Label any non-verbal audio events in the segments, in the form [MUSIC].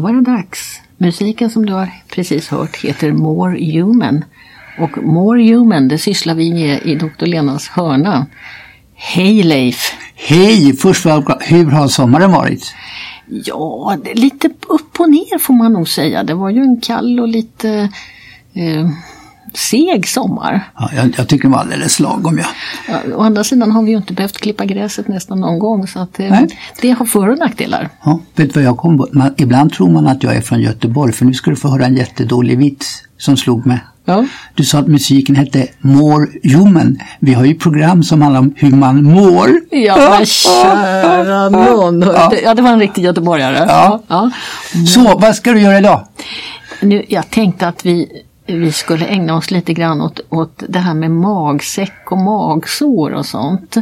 Då var det dags. Musiken som du har precis hört heter More Human. Och More Human, det sysslar vi med i Dr. Lenas hörna. Hej Leif! Hej! Först hur har sommaren varit? Ja, lite upp och ner får man nog säga. Det var ju en kall och lite eh, seg sommar. Ja, jag, jag tycker det var alldeles lagom. Ja. Ja, å andra sidan har vi ju inte behövt klippa gräset nästan någon gång så att, eh, det har för och nackdelar. Ja, vet vad jag kom på? Man, ibland tror man att jag är från Göteborg för nu ska du få höra en jättedålig vits som slog mig. Ja. Du sa att musiken hette More Human. Vi har ju program som handlar om hur man mår. Ja, men kära nån. Ja. ja, det var en riktig göteborgare. Ja. Ja. Så, vad ska du göra idag? Nu, jag tänkte att vi, vi skulle ägna oss lite grann åt, åt det här med magsäck och magsår och sånt.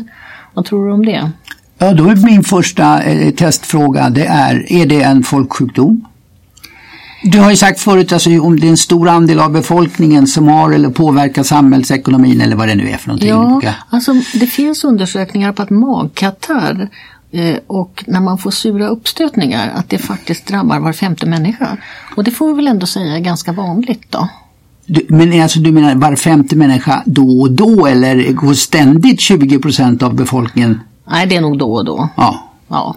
Vad tror du om det? Ja, då är min första eh, testfråga, det är, är det en folksjukdom? Du har ju sagt förut, alltså, om det är en stor andel av befolkningen som har eller påverkar samhällsekonomin eller vad det nu är för någonting. Ja, alltså det finns undersökningar på att magkatarr eh, och när man får sura uppstötningar att det faktiskt drabbar var femte människa. Och det får vi väl ändå säga är ganska vanligt då. Men alltså du menar var femte människa då och då eller går ständigt 20 procent av befolkningen? Nej, det är nog då och då. Ja. ja.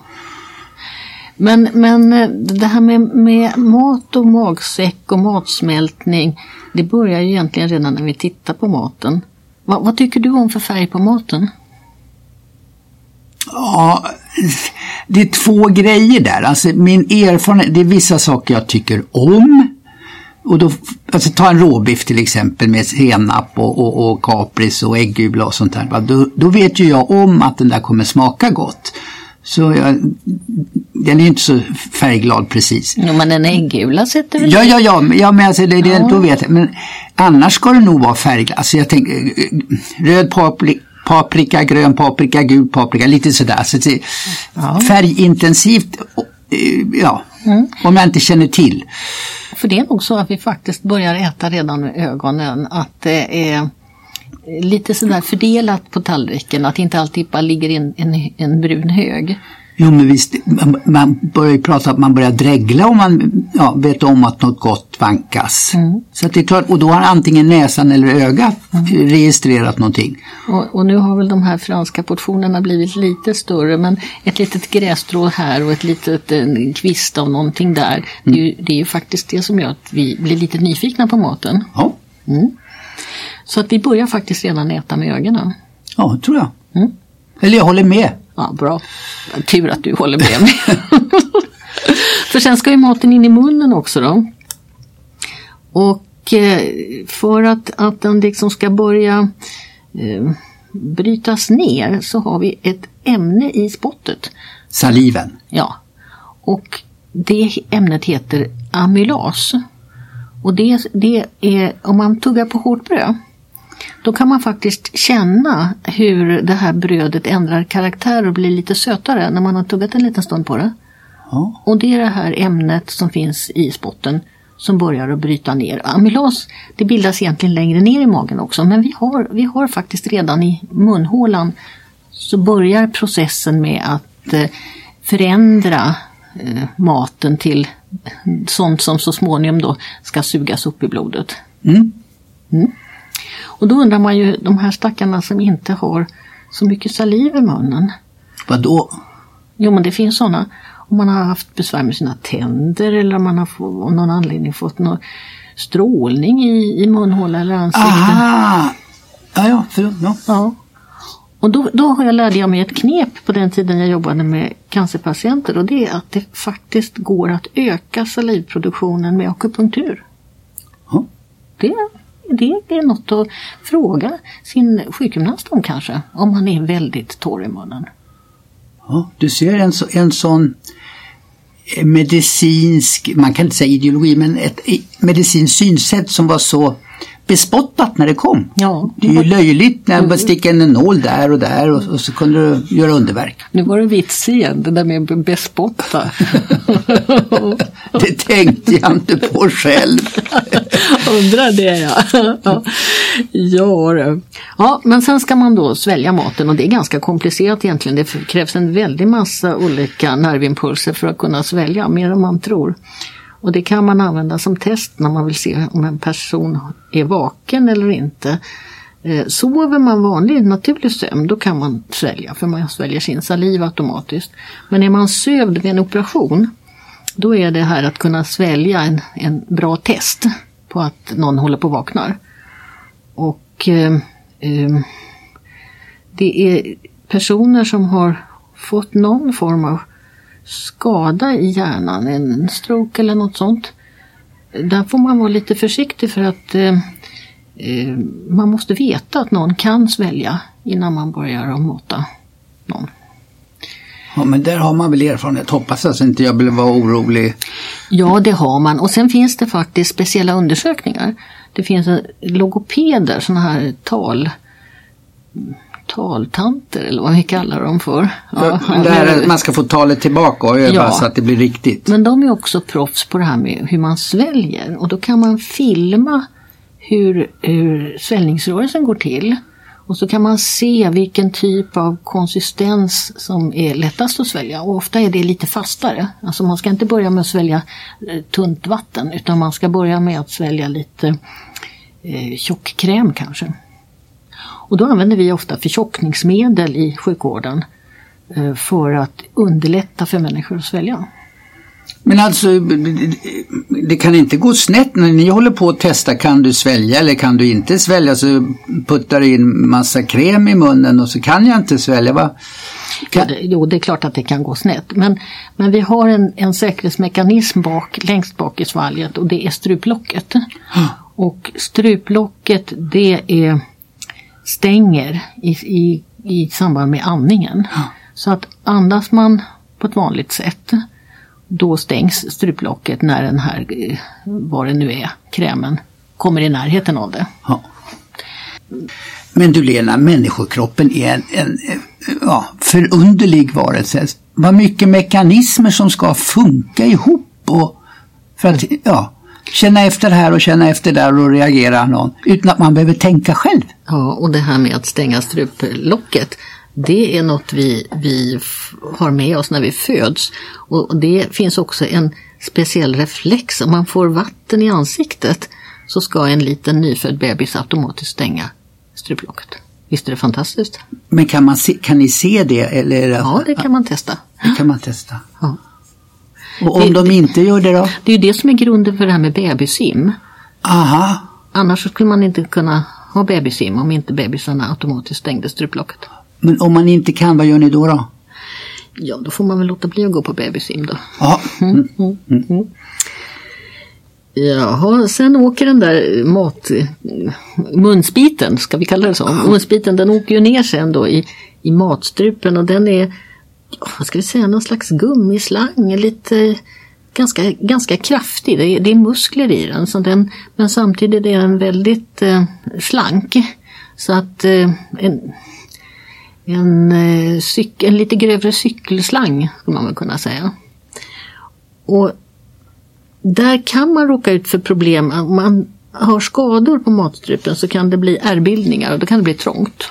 Men, men eh, det här med, med mat och magsäck och matsmältning det börjar ju egentligen redan när vi tittar på maten. Va, vad tycker du om för färg på maten? Ja, det är två grejer där. Alltså min erfarenhet, det är vissa saker jag tycker om. Och då, alltså ta en råbiff till exempel med senap och, och, och kapris och äggula och sånt där. Då, då vet ju jag om att den där kommer smaka gott. Så jag, den är ju inte så färgglad precis. Jo, men en äggula sätter väl Ja, ja, ja, ja men alltså det, det, ja. då vet jag. Men annars ska det nog vara färgglad. Alltså jag tänker röd paprika paprika, grön paprika, gul paprika, lite sådär. Så ja. Färgintensivt, ja, mm. om jag inte känner till. För det är nog så att vi faktiskt börjar äta redan med ögonen. Att det är lite sådär fördelat på tallriken, att inte alltid bara ligger en, en, en brun hög. Jo men visst, man börjar ju prata att man börjar dregla om man ja, vet om att något gott vankas. Mm. Så det är klart, och då har antingen näsan eller ögat mm. registrerat någonting. Och, och, nu har väl de här franska portionerna blivit lite större men ett litet grässtrå här och ett litet en kvist av någonting där. Mm. Det, är ju, det är ju faktiskt det som gör att vi blir lite nyfikna på maten. Ja. Mm. Så att vi börjar faktiskt redan äta med ögonen. Ja, tror jag. Mm. Eller jag håller med. Ja, bra. Tur att du håller med mig. för sen ska ju maten in i munnen också då. Och eh, för att, att den liksom ska börja eh, brytas ner så har vi ett ämne i spottet. Saliven. Ja. Och det ämnet heter amylas. Och det, det är, om man tuggar på hårt bröd då kan man faktiskt känna hur det här brödet ändrar karaktär och blir lite sötare när man har tuggat en liten stund på det. Ja. Och det är det här ämnet som finns i spotten som börjar att bryta ner. Amylas det bildas egentligen längre ner i magen också men vi har, vi har faktiskt redan i munhålan så börjar processen med att eh, förändra eh, maten till sånt som så småningom då ska sugas upp i blodet. Mm. Mm. Och då undrar man ju, de här stackarna som inte har så mycket saliv i munnen. Vadå? Jo men det finns sådana. Om man har haft besvär med sina tänder eller om man har av någon anledning fått någon strålning i, i munhåla eller ansikte. Aha! Ja, ja, för, ja. ja. Och då, då har jag lärde jag mig ett knep på den tiden jag jobbade med cancerpatienter och det är att det faktiskt går att öka salivproduktionen med akupunktur. Ja. Det det är något att fråga sin sjukgymnast om kanske, om man är väldigt torr i munnen. Ja, du ser en, så, en sån eh, medicinsk, man kan inte säga ideologi, men ett eh, medicinskt synsätt som var så bespottat när det kom. Ja. Det är ju löjligt när man sticker en nål där och där och, och så kunde du göra underverk. Nu var det vits igen, det där med bespotta. [LAUGHS] Det tänkte jag inte på själv. [LAUGHS] Undrar det ja. ja. Ja, men sen ska man då svälja maten och det är ganska komplicerat egentligen. Det krävs en väldig massa olika nervimpulser för att kunna svälja, mer än man tror. Och det kan man använda som test när man vill se om en person är vaken eller inte. Eh, sover man vanlig naturlig sömn då kan man svälja för man sväljer sin saliv automatiskt. Men är man sövd vid en operation då är det här att kunna svälja en, en bra test på att någon håller på att vaknar. Och eh, eh, det är personer som har fått någon form av skada i hjärnan, en stroke eller något sånt. Där får man vara lite försiktig för att eh, eh, man måste veta att någon kan svälja innan man börjar att mata någon. Ja, men där har man väl erfarenhet. Hoppas att inte jag blev vara orolig. Ja, det har man. Och sen finns det faktiskt speciella undersökningar. Det finns logopeder, sådana här tal taltanter eller vad vi kallar dem för. Ja, där man ska få talet tillbaka och öva Ja. så att det blir riktigt. Men de är också proffs på det här med hur man sväljer och då kan man filma hur, hur sväljningsrörelsen går till. Och så kan man se vilken typ av konsistens som är lättast att svälja och ofta är det lite fastare. Alltså man ska inte börja med att svälja eh, tunt vatten utan man ska börja med att svälja lite eh, tjock kräm kanske. Och då använder vi ofta förtjockningsmedel i sjukvården eh, för att underlätta för människor att svälja. Men alltså, det kan inte gå snett när ni håller på att testa. Kan du svälja eller kan du inte svälja? Så puttar in massa kräm i munnen och så kan jag inte svälja. Va? Ja, Kan, det, jo, det är klart att det kan gå snett. Men, men vi har en, en säkerhetsmekanism bak, längst bak i svalget och det är struplocket. Och struplocket det är, stänger i, i, i samband med andningen. Så att andas man på ett vanligt sätt då stängs struplocket när den här, eh, vad det nu är, krämen kommer i närheten av det. ja. Men du Lena, människokroppen är en, en ja, förunderlig varelse. Vad mycket mekanismer som ska funka ihop och för att ja, känna efter här och känna efter där och reagera någon utan att man behöver tänka själv. Ja, och det här med att stänga struplocket, det är något vi, vi har med oss när vi föds. Och det finns också en speciell reflex. Om man får vatten i ansiktet så ska en liten nyfödd bebis automatiskt stänga struplocket. Visst är det fantastiskt? Men kan, man se, kan ni se det? Eller Ja, det kan man testa. det kan man testa. Ja. Och om Det- de inte gör det då? Det är ju det som är grunden för det här med bebissim. Aha, Annars så skulle man inte kunna ha bebissim om inte bebisarna automatiskt stängde struplocket. men om man inte kan, vad gör ni då? då? Ja, då får man väl låta bli att gå på bebissim då. Ja, mm. Jaha, sen åker den där mat... Munsbiten, ska vi kalla det så? Munsbiten den åker ju ner sen då i, i matstrupen och den är, ja, vad ska vi säga, någon slags gummislang, lite ganska, ganska kraftig. Det är, det är muskler i den, så den men samtidigt är den väldigt eh, slank. Så att eh, en, en, eh, cyk, en lite grövre cykelslang skulle man väl kunna säga. Och där kan man råka ut för problem. Om man har skador på matstrupen så kan det bli ärrbildningar och då kan det bli trångt.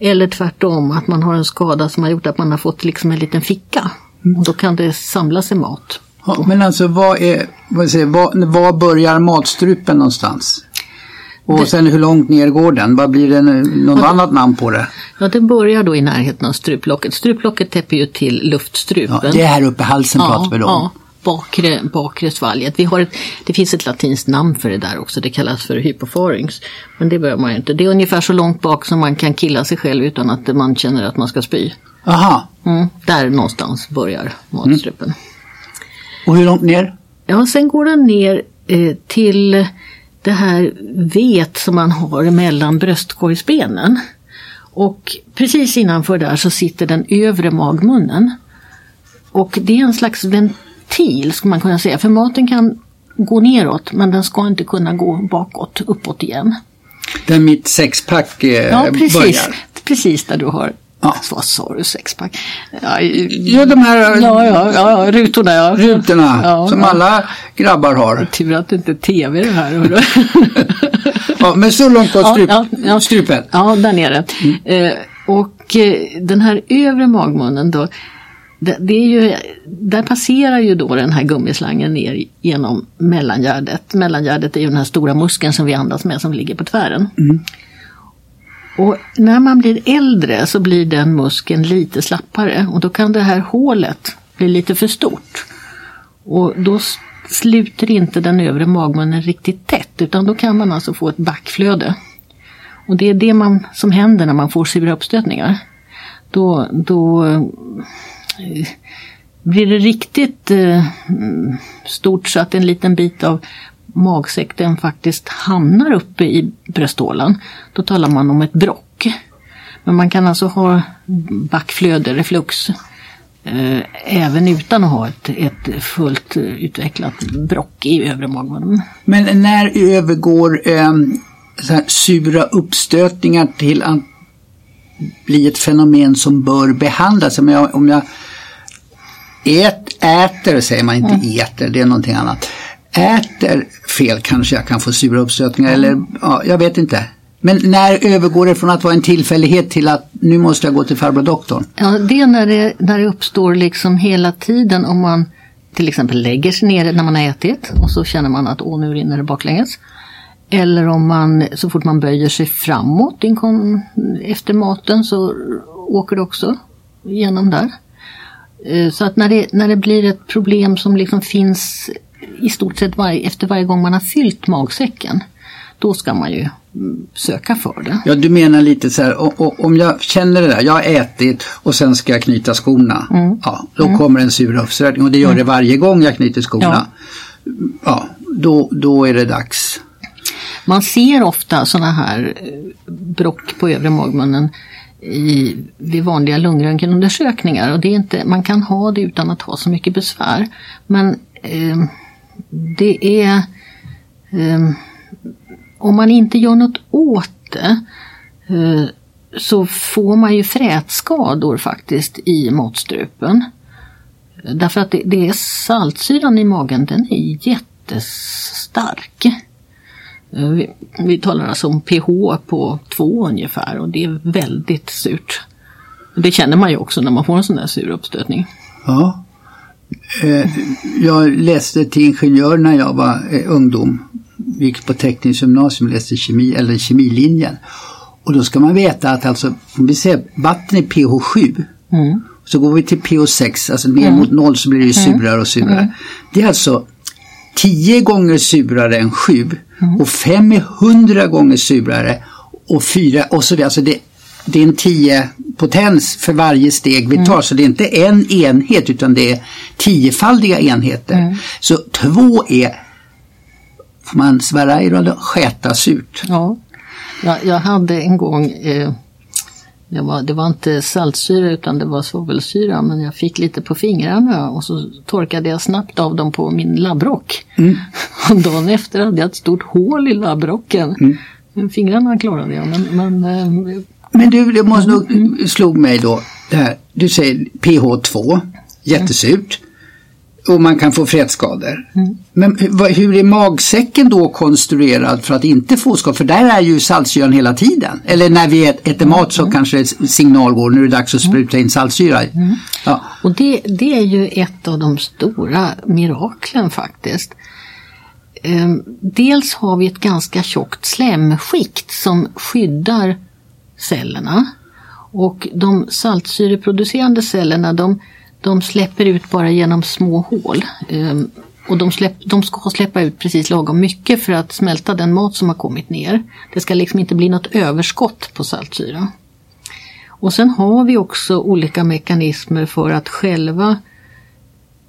Eller tvärtom, att man har en skada som har gjort att man har fått liksom en liten ficka. Och då kan det samla sig mat. Ja, men alltså vad är, vad säger, vad, var börjar matstrupen någonstans? Och sen hur långt ner går den? Vad blir det nu- något annat namn på det? Ja, det börjar då i närheten av struplocket. Struplocket täpper ju till luftstrupen. Ja, det är här uppe i halsen pratar vi om. ja, bakre, bakre svalget. Vi har ett, det finns ett latinskt namn för det där också, det kallas för hypofarynx. Men det behöver man ju inte. Det är ungefär så långt bak som man kan killa sig själv utan att man känner att man ska spy. Aha, Mm, där någonstans börjar matstrupen. och hur långt ner? Ja, sen går den ner eh, till det här vet som man har mellan bröstkorgsbenen. Och precis innanför där så sitter den övre magmunnen. Och det är en slags ventil skulle man kunna säga, för maten kan gå neråt men den ska inte kunna gå bakåt, uppåt igen. Där mitt sexpack eh, Ja, precis. börjar. Precis där du har Ja. Vad sa du, sexpack? Ja, Ja, de här ja, ja, ja, ja rutorna ja. rutorna Ja, som ja. alla grabbar har. Tur att det inte är tv det här. [LAUGHS] Ja, men så långt var strup, ja, ja. strupen. Ja, där nere. Eh, och eh, den här övre magmunnen då, det, det är ju, där passerar ju då den här gummislangen ner genom mellangärdet. Mellangärdet är ju den här stora muskeln som vi andas med som ligger på tvären. Och när man blir äldre så blir den muskeln lite slappare och då kan det här hålet bli lite för stort. Och då sluter inte den övre magmunnen riktigt tätt utan då kan man alltså få ett backflöde. Och det är det man, som händer när man får sura uppstötningar. Då, då blir det riktigt eh, stort så att en liten bit av magsäcken faktiskt hamnar uppe i brösthålan. Då talar man om ett brock. Men man kan alltså ha backflöde, reflux, eh, även utan att ha ett, ett fullt eh, utvecklat brock i övre magmunnen. Men när övergår eh, så här, sura uppstötningar till att bli ett fenomen som bör behandlas? Om jag, om jag ät, äter, säger man inte äter, det är någonting annat. Äter fel kanske jag kan få sura uppstötningar eller ja, jag vet inte. Men när övergår det från att vara en tillfällighet till att nu måste jag gå till farbror doktorn? Ja, det är när det, när det uppstår liksom hela tiden om man till exempel lägger sig ner när man har ätit och så känner man att åh nu rinner det baklänges. Eller om man så fort man böjer sig framåt inkom, efter maten så åker det också igenom där. Eh, Så att när det, när det blir ett problem som liksom finns i stort sett varje, efter varje gång man har fyllt magsäcken. Då ska man ju mm, söka för det. Ja, du menar lite så här, o- o- om jag känner det där, jag har ätit och sen ska jag knyta skorna. Ja, då kommer en sur uppstötning och det gör det varje gång jag knyter skorna. Ja, då, då är det dags. Man ser ofta sådana här eh, brock på övre magmunnen i, vid vanliga lungröntgenundersökningar. Och det är inte, man kan ha det utan att ha så mycket besvär. Men eh, det är eh, om man inte gör något åt det eh, så får man ju frätskador faktiskt i matstrupen. Därför att det, det är saltsyran i magen, den är jättestark. Eh, Vi, vi talar alltså om pH på 2 ungefär och det är väldigt surt. Det känner man ju också när man får en sån där sur uppstötning. Ja. Eh, jag läste till ingenjör när jag var eh, ungdom. Gick på tekniskt gymnasium och läste kemi, eller kemilinjen. Och då ska man veta att alltså, om vi säger vatten är pH 7. Mm. Så går vi till pH 6, alltså ner mot noll så blir det ju surare och surare. Det är alltså 10 gånger surare än 7 och 5 är 100 gånger surare och 4 och så vidare. Alltså det, det är en 10 potens för varje steg vi tar så det är inte en enhet utan det är tiofaldiga enheter. Så 2 är, får man svära i det, skäta surt. Ja, jag, jag hade en gång, eh, det, var, det var inte saltsyra utan det var svavelsyra men jag fick lite på fingrarna och så torkade jag snabbt av dem på min labbrock. [LAUGHS] Och dagen efter hade jag ett stort hål i labbrocken. Men Fingrarna klarade jag men, men eh, Men du, det måste nog slog mig då. Det här, du säger pH2, jättesurt. Och man kan få frätskador. Men hur, är magsäcken då konstruerad för att inte få skador? För där är ju saltsyran hela tiden. Eller när vi ät- äter mat så kanske ett signal går, nu är det dags att spruta in saltsyra. Ja. Och det, det är ju ett av de stora miraklen faktiskt. Ehm, Dels har vi ett ganska tjockt slemskikt som skyddar cellerna. Och de saltsyreproducerande cellerna de, de släpper ut bara genom små hål. Ehm, och de, släpp, de ska släppa ut precis lagom mycket för att smälta den mat som har kommit ner. Det ska liksom inte bli något överskott på saltsyra. Och sen har vi också olika mekanismer för att själva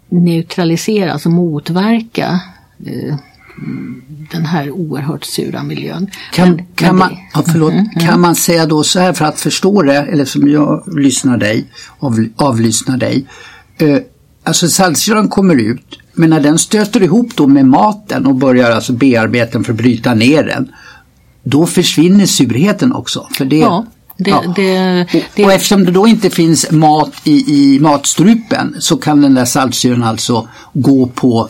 neutralisera, alltså motverka eh, den här oerhört sura miljön. Kan, Men- kan, men man, ja, förlåt, kan man säga då så här för att förstå det, eller som jag lyssnar dig, av, avlyssnar dig. Eh, alltså saltsyran kommer ut Men när den stöter ihop då med maten och börjar alltså bearbeta den för att bryta ner den, då försvinner surheten också. För det, Ja, det, Ja. det, det, och eftersom det då inte finns mat i, i matstrupen så kan den där saltsyran alltså gå på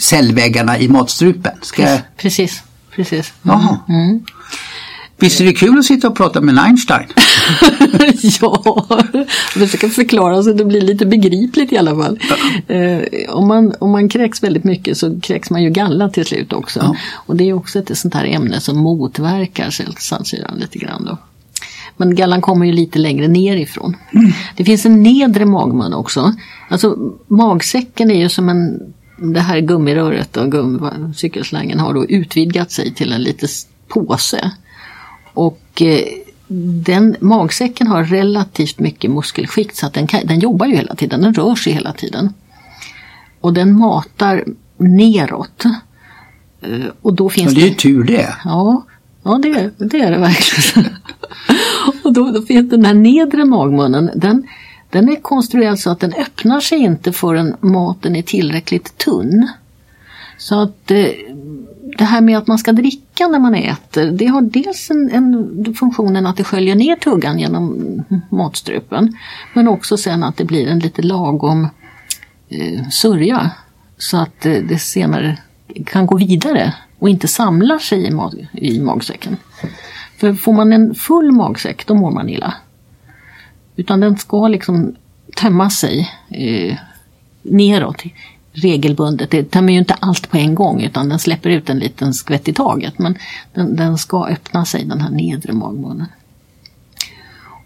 cellväggarna i matstrupen. Ska jag... precis, precis. Jaha. Mm. Visst är det kul att sitta och prata med Einstein? [LAUGHS] ja, jag försöker förklara så det blir lite begripligt i alla fall. Eh, om, man, om man kräks väldigt mycket så kräks man ju galla till slut också. Ja. Och det är också ett sånt här ämne som motverkar saltsyran lite grann. Då. Men gallan kommer ju lite längre nerifrån. Det finns en nedre magmun också. Alltså magsäcken är ju som en det här gummiröret och gum, cykelslangen har då utvidgat sig till en liten påse. Och eh, den magsäcken har relativt mycket muskelskikt så att den, kan, den jobbar ju hela tiden, den rör sig hela tiden. Och den matar neråt. Eh, och då finns Ja, det är ju tur det. Ja, ja det, det är det verkligen. [LAUGHS] och då, då finns den här nedre magmunnen, den, den är konstruerad så att den öppnar sig inte förrän maten är tillräckligt tunn. Så att eh, det här med att man ska dricka när man äter, det har dels en, en funktionen att det sköljer ner tuggan genom matstrupen. Men också sen att det blir en lite lagom eh, sörja. Så att eh, det senare kan gå vidare och inte samlar sig i, mag, i magsäcken. För får man en full magsäck då mår man illa. Utan den ska liksom tömma sig eh, neråt regelbundet. Det tömmer ju inte allt på en gång utan den släpper ut en liten skvätt i taget. Men den, den ska öppna sig, den här nedre magmunnen.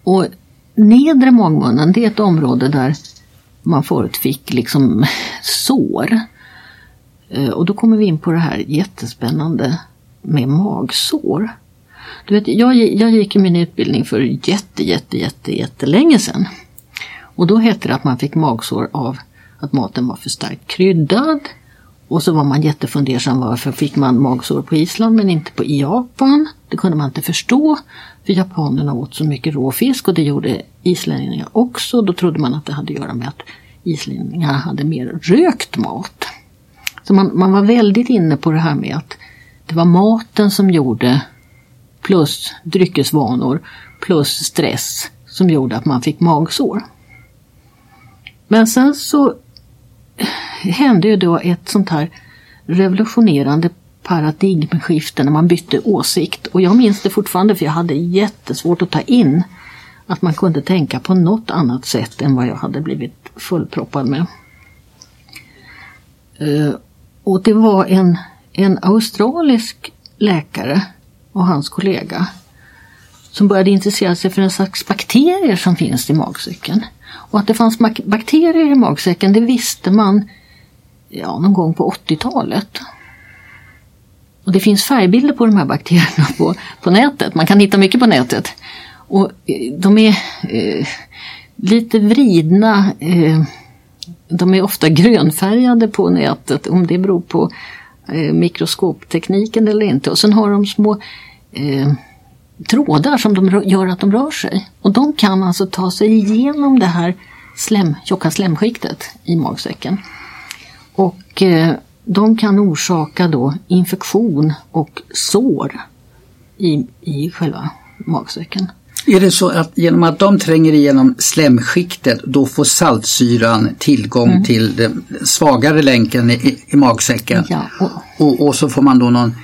Och nedre magmunnen det är ett område där man förut fick liksom sår. Eh, och då kommer vi in på det här jättespännande med magsår. Du vet, jag, jag gick i min utbildning för jätte, jätte, jätte, jättelänge sedan. Och då hette det att man fick magsår av att maten var för starkt kryddad. Och så var man jättefundersam varför fick man magsår på Island men inte på Japan. Det kunde man inte förstå. För japanerna åt så mycket råfisk och det gjorde islänningar också. Då trodde man att det hade att göra med att islänningar hade mer rökt mat. Så man, man var väldigt inne på det här med att det var maten som gjorde plus dryckesvanor plus stress som gjorde att man fick magsår. Men sen så hände ju då ett sånt här revolutionerande paradigmskifte när man bytte åsikt. Och jag minns det fortfarande för jag hade jättesvårt att ta in att man kunde tänka på något annat sätt än vad jag hade blivit fullproppad med. Eh, och det var en, en australisk läkare och hans kollega som började intressera sig för en slags bakterier som finns i magsäcken. Och att det fanns bakterier i magsäcken det visste man ja, någon gång på 80-talet. Och det finns färgbilder på de här bakterierna på, på nätet. Man kan hitta mycket på nätet. Och eh, de är eh, lite vridna. Eh, de är ofta grönfärgade på nätet om det beror på eh, mikroskoptekniken eller inte. Och sen har de små eh, trådar som de gör att de rör sig. Och de kan alltså ta sig igenom det här slem, tjocka slemskiktet i magsäcken. Och eh, de kan orsaka då infektion och sår i, i själva magsäcken. Är det så att genom att de tränger igenom slemskiktet då får saltsyran tillgång Mm. till den svagare länken i, i, magsäcken? Ja, och, Och, och så får man då någon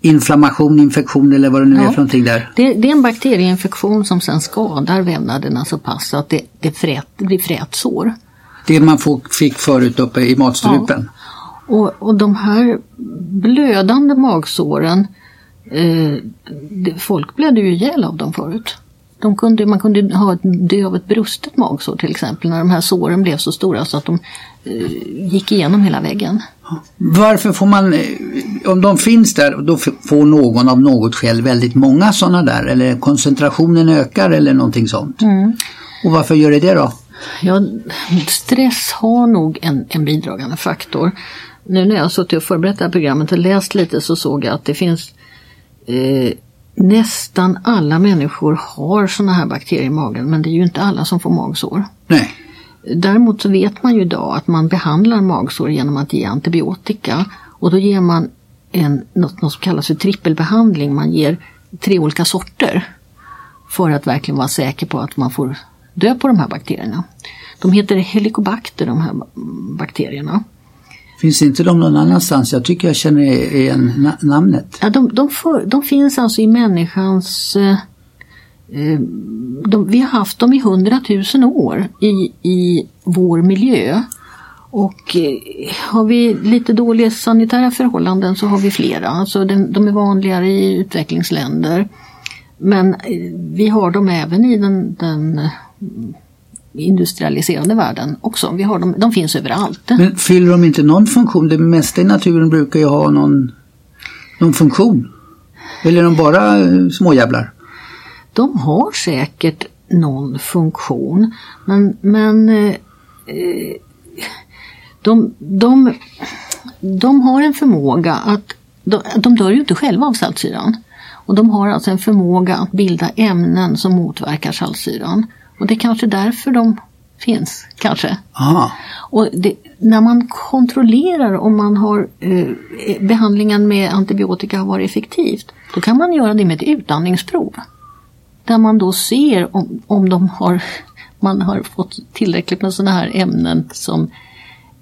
inflammation, infektion eller vad det nu är Ja. för någonting där? det, det är en bakterieinfektion som sen skadar vävnaderna så pass att det, det, frät, det blir frätsår. Det man får, fick förut uppe i matstrupen? Och, och de här blödande magsåren, eh, folk blödde ju ihjäl av dem förut. De kunde, man kunde ha ett, dö av ett brustet magsår till exempel när de här såren blev så stora så att de eh, gick igenom hela väggen. Varför får man, eh, om de finns där, då får någon av något skäl väldigt många sådana där eller koncentrationen ökar eller någonting sånt? Mm. Och varför gör det det då? Ja, stress har nog en, en bidragande faktor. Nu när jag har suttit och förberett det här programmet och läst lite så såg jag att det finns eh, nästan alla människor har sådana här bakterier i magen men det är ju inte alla som får magsår. Nej. Däremot så vet man ju idag att man behandlar magsår genom att ge antibiotika och då ger man en, något, något som kallas för trippelbehandling. Man ger tre olika sorter för att verkligen vara säker på att man får dö på de här bakterierna. De heter helicobacter de här bakterierna. Finns inte de någon annanstans? Jag tycker jag känner igen namnet. Ja, de, de, för, de finns alltså i människans eh, eh, de, vi har haft dem i hundratusen år i, i vår miljö. Och eh, har vi lite dåliga sanitära förhållanden så har vi flera. Alltså de, de är vanligare i utvecklingsländer. Men eh, vi har dem även i den, den industrialiserade världen också. Vi har dem, de finns överallt. Men fyller de inte någon funktion? Det mesta i naturen brukar ju ha någon, någon funktion. Eller är de bara småjävlar? De har säkert någon funktion men, men eh, de, de, de har en förmåga att, de, de dör ju inte själva av saltsyran. Och de har alltså en förmåga att bilda ämnen som motverkar saltsyran. Och det är kanske därför de finns, kanske. Aha. Och det, när man kontrollerar om man har eh, behandlingen med antibiotika har varit effektivt, då kan man göra det med ett utandningsprov. Där man då ser om, om de har, [LAUGHS] man har fått tillräckligt med sådana här ämnen som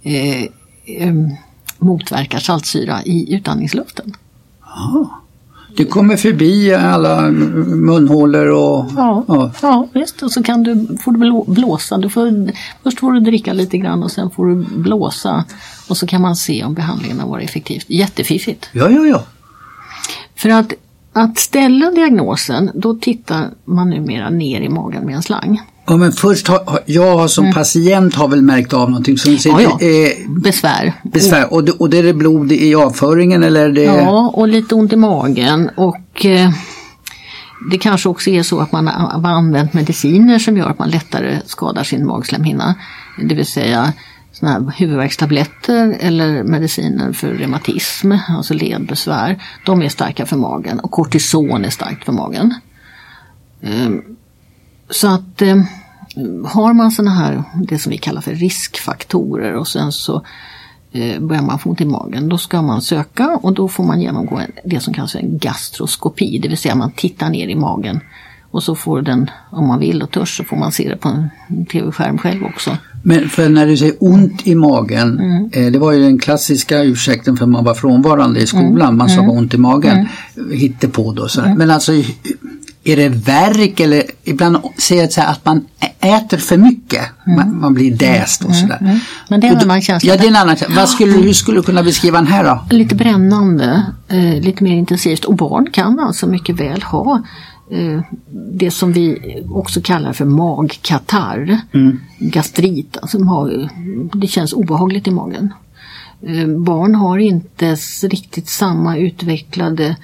eh, eh, motverkar saltsyra i utandningsluften. Aha. Det kommer förbi alla munhålor och... Ja, ja. ja visst. Och så kan du, får du blåsa. Du får, först får du dricka lite grann och sen får du blåsa. Och så kan man se om behandlingen har varit effektivt. Jättefiffigt. Ja, ja, ja. För att, att ställa diagnosen, då tittar man numera ner i magen med en slang. Ja men först har jag som mm. patient har väl märkt av någonting som ja, ja. Eh, besvär. Besvär och, och det är det blod i avföringen eller? Det... Ja och lite ont i magen och eh, det kanske också är så att man har använt mediciner som gör att man lättare skadar sin magslemhinna. Det vill säga såna här huvudvärkstabletter eller mediciner för reumatism, alltså ledbesvär. De är starka för magen och kortison är starkt för magen. Um, så att eh, har man sådana här, det som vi kallar för riskfaktorer och sen så eh, börjar man få ont i magen, då ska man söka och då får man genomgå det som kallas en gastroskopi, det vill säga man tittar ner i magen och så får den, om man vill och törs, så får man se det på en tv-skärm själv också. Men för när du säger ont i magen, mm. eh, det var ju den klassiska ursäkten för man var frånvarande i skolan, mm. man sa mm. ont i magen, mm. på då. Så. Mm. Men alltså är det värk eller ibland säger jag så att man äter för mycket. Mm. Man, man, blir däst och sådär. Mm. Men det är en annan känsla. Ja, det är en annan känsla. Vad skulle, hur skulle du kunna beskriva den här då? Lite brännande, eh, lite mer intensivt och barn kan alltså mycket väl ha eh, det som vi också kallar för magkatarr, mm. gastrit, alltså har, det känns obehagligt i magen. Eh, barn har inte riktigt samma utvecklade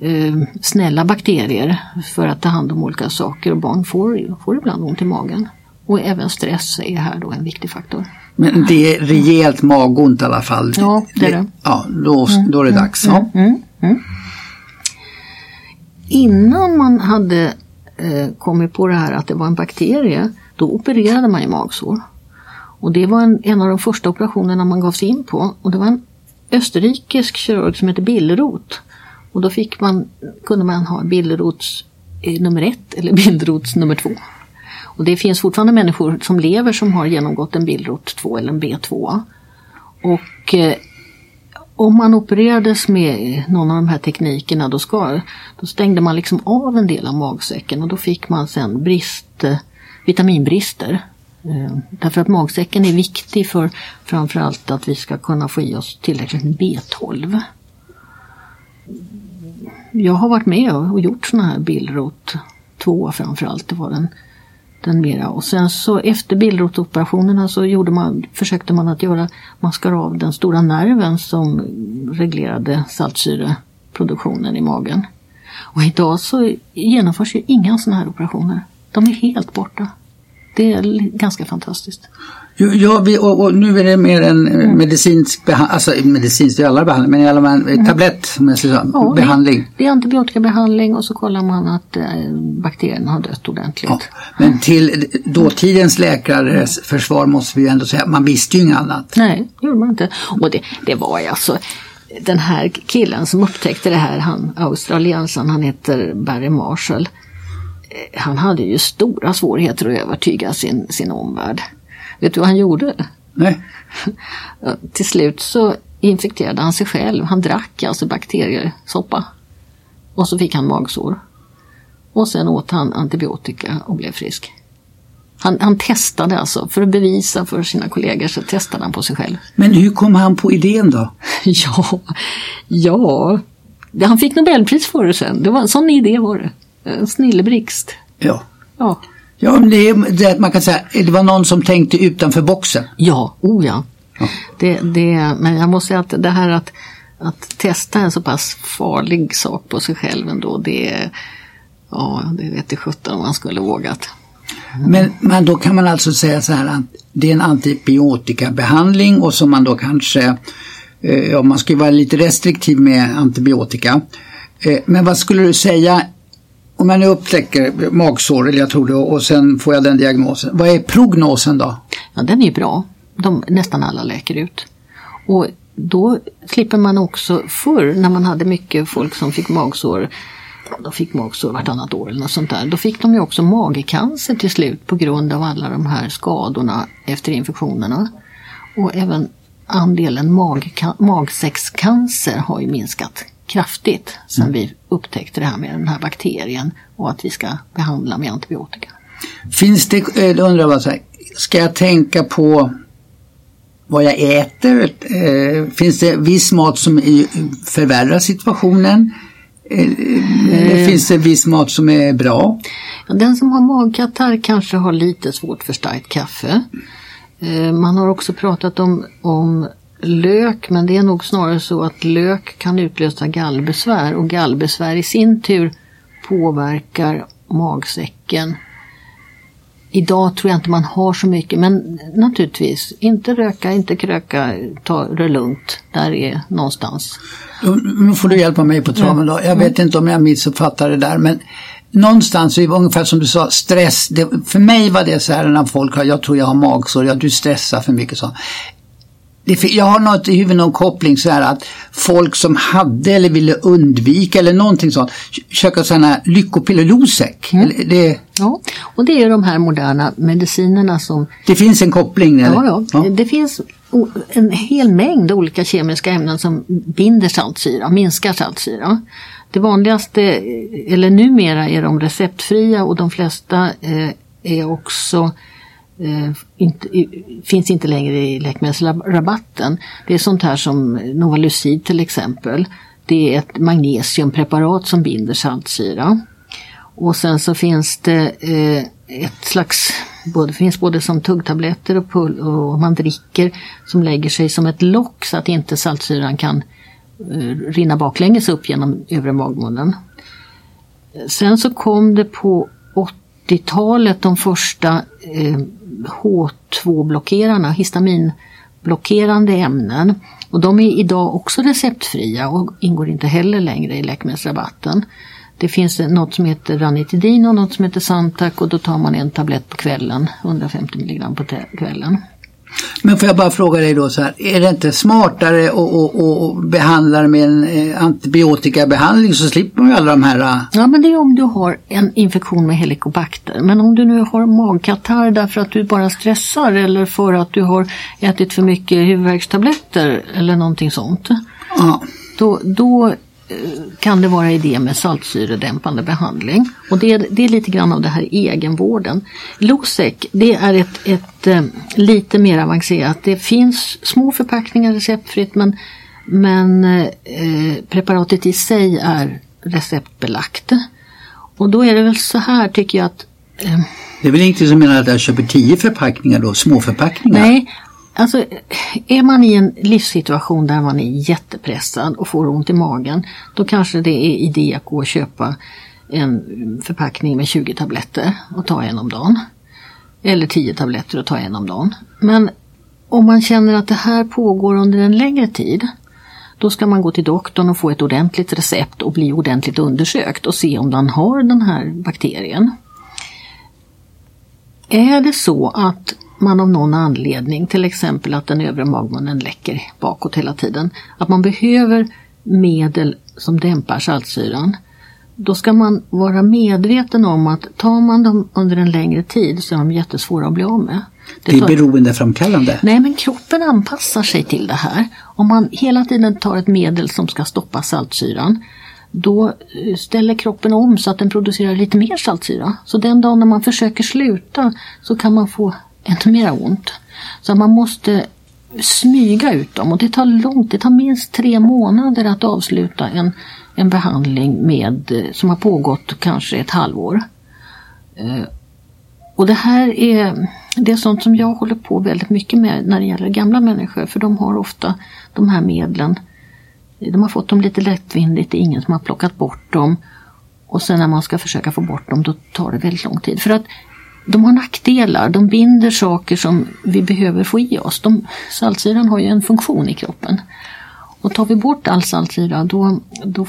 eh, snälla bakterier för att ta hand om olika saker och barn får, får ibland ont i magen. Och även stress är här då en viktig faktor. Men det är rejält magont i alla fall? Ja, det är det. Ja, då, då är det dags. Mm, mm, mm. Innan man hade eh, kommit på det här att det var en bakterie, då opererade man ju magsår. Och det var en, en av de första operationerna man gav sig in på. Och det var en österrikisk kirurg som heter Billroth och då fick man, kunde man ha bildrots eh, nummer ett eller [LAUGHS] bildrots nummer två. Och det finns fortfarande människor som lever som har genomgått en bildrot 2 eller en B2. Och eh, om man opererades med någon av de här teknikerna då, ska, då stängde man liksom av en del av magsäcken och då fick man sen brist, eh, vitaminbrister. Eh, därför att magsäcken är viktig för framförallt att vi ska kunna få i oss tillräckligt med B12 jag har varit med och gjort sådana här bildrot 2 framförallt. Det var den, den mera. Och sen så efter bildrotoperationerna så gjorde man, försökte man att göra, man skar av den stora nerven som reglerade saltsyreproduktionen i magen. Och idag så genomförs ju inga sådana här operationer. De är helt borta. Det är ganska fantastiskt. Ja, vi, och, och nu är det mer en Mm. mm. medicinsk behandling, alltså medicinsk, det är alla behandling, men i alla fall en tablett, om jag säger så, Mm. Ja, det- behandling. Det är antibiotikabehandling och så kollar man att eh, bakterierna har dött ordentligt. Ja. Men till dåtidens läkares försvar måste vi ju ändå säga att man visste ju inget annat. Nej, det gjorde man inte. Och det, det var ju alltså den här killen som upptäckte det här, han australiensaren, han heter Barry Marshall. Eh, Han hade ju stora svårigheter att övertyga sin, sin omvärld. Vet du vad han gjorde? Nej. [LAUGHS] Till slut så infekterade han sig själv. Han drack alltså bakteriesoppa. Och så fick han magsår. Och sen åt han antibiotika och blev frisk. Han, han testade alltså, för att bevisa för sina kollegor så testade han på sig själv. [LAUGHS] Men hur kom han på idén då? Ja, ja. Han fick Nobelpris för det sen. Det var en sån idé var det. En snilleblixt. Ja. Ja, Ja, men det, det, man kan säga det var någon som tänkte utanför boxen. ja, oh ja. Ja. Det, det, men jag måste säga att det här att, att testa en så pass farlig sak på sig själv ändå, det är, ja, det vet i sjutton om man skulle vågat. Men, men då kan man alltså säga så här att det är en antibiotikabehandling och som man då kanske, eh, ja man ska ju vara lite restriktiv med antibiotika. Eh, men vad skulle du säga om jag nu upptäcker magsår, eller jag tror det, och sen får jag den diagnosen. Vad är prognosen då? Ja, den är ju bra. De, nästan alla läker ut. Och då slipper man också förr när man hade mycket folk som fick magsår de fick magsår vartannat år eller något sånt där. Då fick de ju också magcancer till slut på grund av alla de här skadorna efter infektionerna. Och även andelen magka- magsäckscancer har ju minskat kraftigt sedan vi upptäckte det här med den här bakterien och att vi ska behandla med antibiotika. Finns det, eh, då undrar jag så här, ska jag tänka på vad jag äter? Eh, finns det viss mat som förvärrar situationen? Eh, eller finns det viss mat som är bra? Den som har magkatarr kanske har lite svårt för starkt kaffe. Man har också pratat om, om lök men det är nog snarare så att lök kan utlösa gallbesvär och gallbesvär i sin tur påverkar magsäcken. Idag tror jag inte man har så mycket men naturligtvis inte röka, inte kröka, ta det lugnt. Där är någonstans. Nu får du hjälpa mig på traven då. Jag vet inte om jag missuppfattar det där men någonstans, ungefär som du sa, stress. Det, för mig var det så här när folk har, jag tror jag har magsår, ja du stressar för mycket så. Det, jag har något i huvudet, någon koppling så här att folk som hade eller ville undvika eller någonting sånt, köka sådana lyckopiller, Losec. Eller Det, Ja, och det är de här moderna medicinerna som det finns en koppling. Eller? Ja, ja. Det finns en hel mängd olika kemiska ämnen som binder saltsyra, minskar saltsyra. Det vanligaste, eh, eller numera, är de receptfria och de flesta eh, är också eh, inte, finns inte längre i läkemedelsrabatten. Det är sånt här som Novalucid till exempel. Det är ett magnesiumpreparat som binder saltsyra. Och sen så finns det eh, ett slags, både, finns både som tuggtabletter och, pull, och man dricker som lägger sig som ett lock så att inte saltsyran kan eh, rinna baklänges upp genom övre magmunnen. Eh, sen så kom det på 40-talet de första eh, H2-blockerarna, histaminblockerande ämnen. Och de är idag också receptfria och ingår inte heller längre i läkemedelsrabatten. Det finns något som heter ranitidin och något som heter Santac och då tar man en tablett på kvällen, 150 mg på kvällen. Men får jag bara fråga dig då så här, är det inte smartare att behandla det med en eh, antibiotikabehandling så slipper man ju alla de här eh, Ja men det är om du har en infektion med helikobakter. Men om du nu har magkatarr därför att du bara stressar eller för att du har ätit för mycket huvudvärkstabletter eller någonting sånt. ja, Då, då kan det vara idé med saltsyredämpande behandling. Och det är, det är lite grann av det här egenvården. Losec, det är ett, ett eh, lite mer avancerat. Det finns små förpackningar receptfritt men, men eh, preparatet i sig är receptbelagt. Och då är det väl så här tycker jag att eh, det är väl inte som menar att jag köper tio förpackningar då, små förpackningar? Nej, alltså är man i en livssituation där man är jättepressad och får ont i magen, då kanske det är idé att gå och köpa en förpackning med 20 tabletter och ta en om dagen. Eller tio tabletter och ta en om dagen. Men om man känner att det här pågår under en längre tid då ska man gå till doktorn och få ett ordentligt recept och bli ordentligt undersökt och se om man har den här bakterien. Är det så att man av någon anledning, till exempel att den övre magmunnen läcker bakåt hela tiden, att man behöver medel som dämpar saltsyran, då ska man vara medveten om att tar man dem under en längre tid så är de jättesvåra att bli av med. Det, det är beroendeframkallande? Nej, men kroppen anpassar sig till det här. Om man hela tiden tar ett medel som ska stoppa saltsyran då eh, ställer kroppen om så att den producerar lite mer saltsyra. Så den dagen när man försöker sluta så kan man få ännu mer ont. Så man måste smyga ut dem och det tar långt, det tar minst tre månader att avsluta en, en behandling med, eh, som har pågått kanske ett halvår. Eh, och det här är, det är sånt som jag håller på väldigt mycket med när det gäller gamla människor för de har ofta de här medlen. De har fått dem lite lättvindigt, det är ingen som har plockat bort dem. Och sen när man ska försöka få bort dem då tar det väldigt lång tid. För att de har nackdelar, de binder saker som vi behöver få i oss. De, saltsyran har ju en funktion i kroppen. Och tar vi bort all saltsyra då, då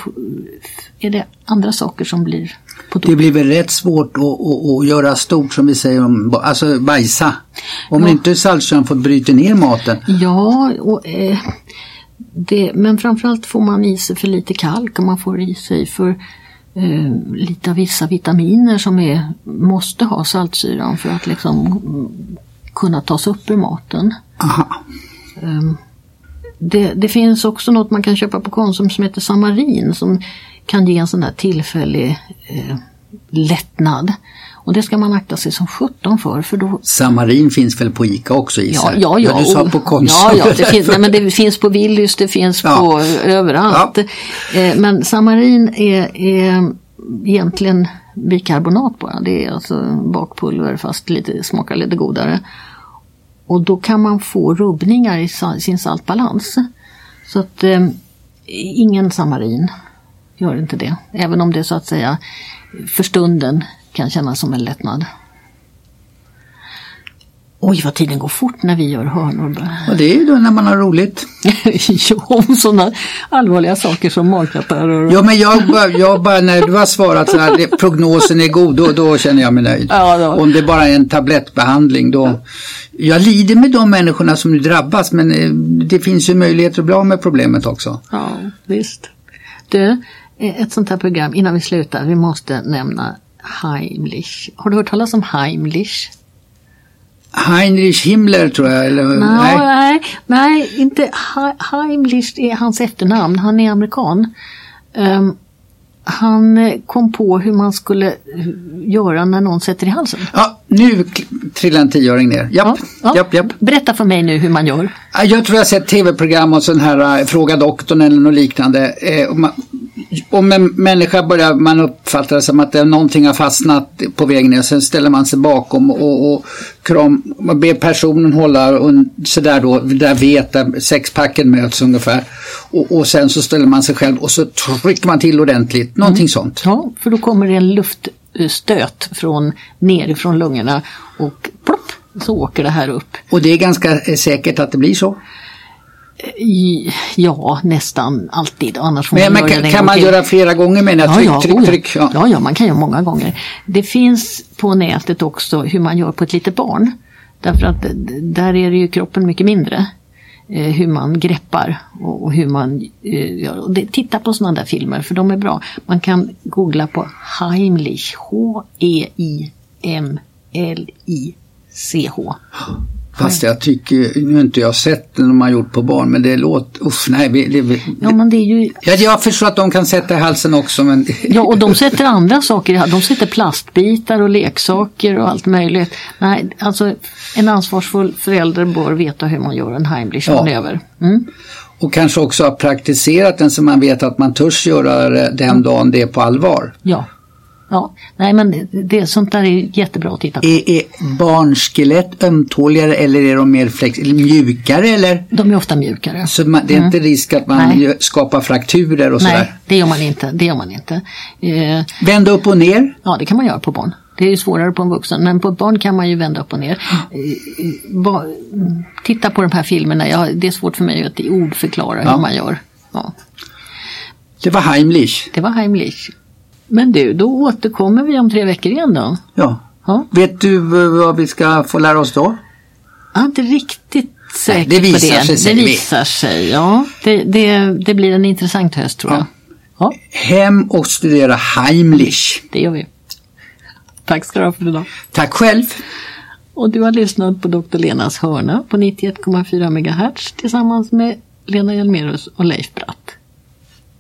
är det andra saker som blir på Det blir väl rätt svårt att, att, att, göra stort som vi säger om, alltså bajsa. Om ja. inte saltsyran får bryta ner maten. Ja, och, eh, det, men framförallt får man i sig för lite kalk och man får i sig för eh, lite vissa vitaminer som är, måste ha saltsyran för att liksom kunna tas upp ur maten. Eh, det, det, finns också något man kan köpa på Konsum som heter Samarin som kan ge en sån där tillfällig eh, lättnad. Och det ska man akta sig som sjutton för. för då... Samarin finns väl på ICA också Ja, ja, ja. du sa på Konsum. Ja, ja det, finns, nej, men det finns på Willys, det finns ja. på överallt. Ja. Eh, men Samarin är, är egentligen bikarbonat bara. Det är alltså bakpulver fast lite, smakar lite godare. Och då kan man få rubbningar i sin saltbalans. Så att eh, ingen samarin gör inte det. Även om det så att säga för stunden kan kännas som en lättnad. Oj vad tiden går fort när vi gör hörnor. Och det är ju då när man har roligt. [LAUGHS] jo, om sådana allvarliga saker som magkatarrer. Ja men jag, jag bara, när du har svarat så här, prognosen är god, då, då känner jag mig nöjd. Ja, då. Om det bara är en tablettbehandling då. Jag lider med de människorna som nu drabbas men eh, det finns ju möjligheter att bli av med problemet också. Ja, visst. Du, ett sånt här program, innan vi slutar, vi måste nämna Heimlich. Har du hört talas om Heimlich? Heinrich Himmler tror jag. Eller, no, nej. nej, nej, inte Heimlich är hans efternamn. Han är amerikan. Um, han kom på hur man skulle göra när någon sätter i halsen. Ja, nu trillar en tioöring ner. Japp, ja, ja. Japp, japp. Berätta för mig nu hur man gör. Jag tror jag har sett tv-program och sån här äh, Fråga doktorn eller något liknande. Eh, om en människa börjar man uppfatta det som att det, någonting har fastnat på vägen ner. Sen ställer man sig bakom och, och kram, man ber personen hålla sådär då, där vet där sexpacken möts ungefär. Och, och, sen så ställer man sig själv och så trycker man till ordentligt. Någonting mm. sånt. Ja, för då kommer det en luftstöt från nerifrån lungorna och plopp så åker det här upp. Och det är ganska säkert att det blir så? Ja, nästan alltid. Annars men, man kan, kan man göra flera gånger med det? Tryck, ja, tryck, tryck. Ja. ja, ja, man kan göra många gånger. Det finns på nätet också hur man gör på ett litet barn. Därför att där är det ju kroppen mycket mindre. Eh, hur man greppar och, och hur man eh, gör. Och det, titta på sådana där filmer för de är bra. Man kan googla på Heimlich, H-E-I-M-L-I-C-H. [GASPS] [GASPS] Fast jag tycker, nu har inte jag sett den de har gjort på barn, men det låter, usch nej. Det, det, ja, men det är ju... ja, jag förstår att de kan sätta i halsen också men... ja, och de sätter andra saker i. De sätter plastbitar och leksaker och allt möjligt. Nej, alltså en ansvarsfull förälder bör veta hur man gör en Heimlich-manöver. Ja. Mm. Och kanske också ha praktiserat den så man vet att man törs göra det den dagen det är på allvar. Ja. Ja, nej men det, sånt där är jättebra att titta på. Är, är barnskelett ömtåligare eller är de mer flex mjukare eller? De är ofta mjukare. Så man, det är mm. inte risk att man nej. skapar frakturer och sådär? Nej, det gör man inte. Det gör man inte. Eh, Vända upp och ner? Ja, det kan man göra på barn. Det är ju svårare på en vuxen, men på ett barn kan man ju vända upp och ner. Eh, ba, titta på de här filmerna, ja, det är svårt för mig att i ord förklara Ja. hur man gör. Ja, Det var Heimlich. det var Heimlich. Men du, då återkommer vi om tre veckor igen då. Ja. Ja. Vet du eh, vad vi ska få lära oss då? Jag är inte riktigt säker det visar på det. sig, det vi. visar sig, ja. Det, det, det blir en intressant höst tror jag. Ja, Hem och studera Heimlich. det gör vi. Tack ska du ha för idag. Tack själv. Och du har lyssnat på Dr. Lenas hörna på 91,4 MHz tillsammans med Lena Hjelmerus och Leif Bratt.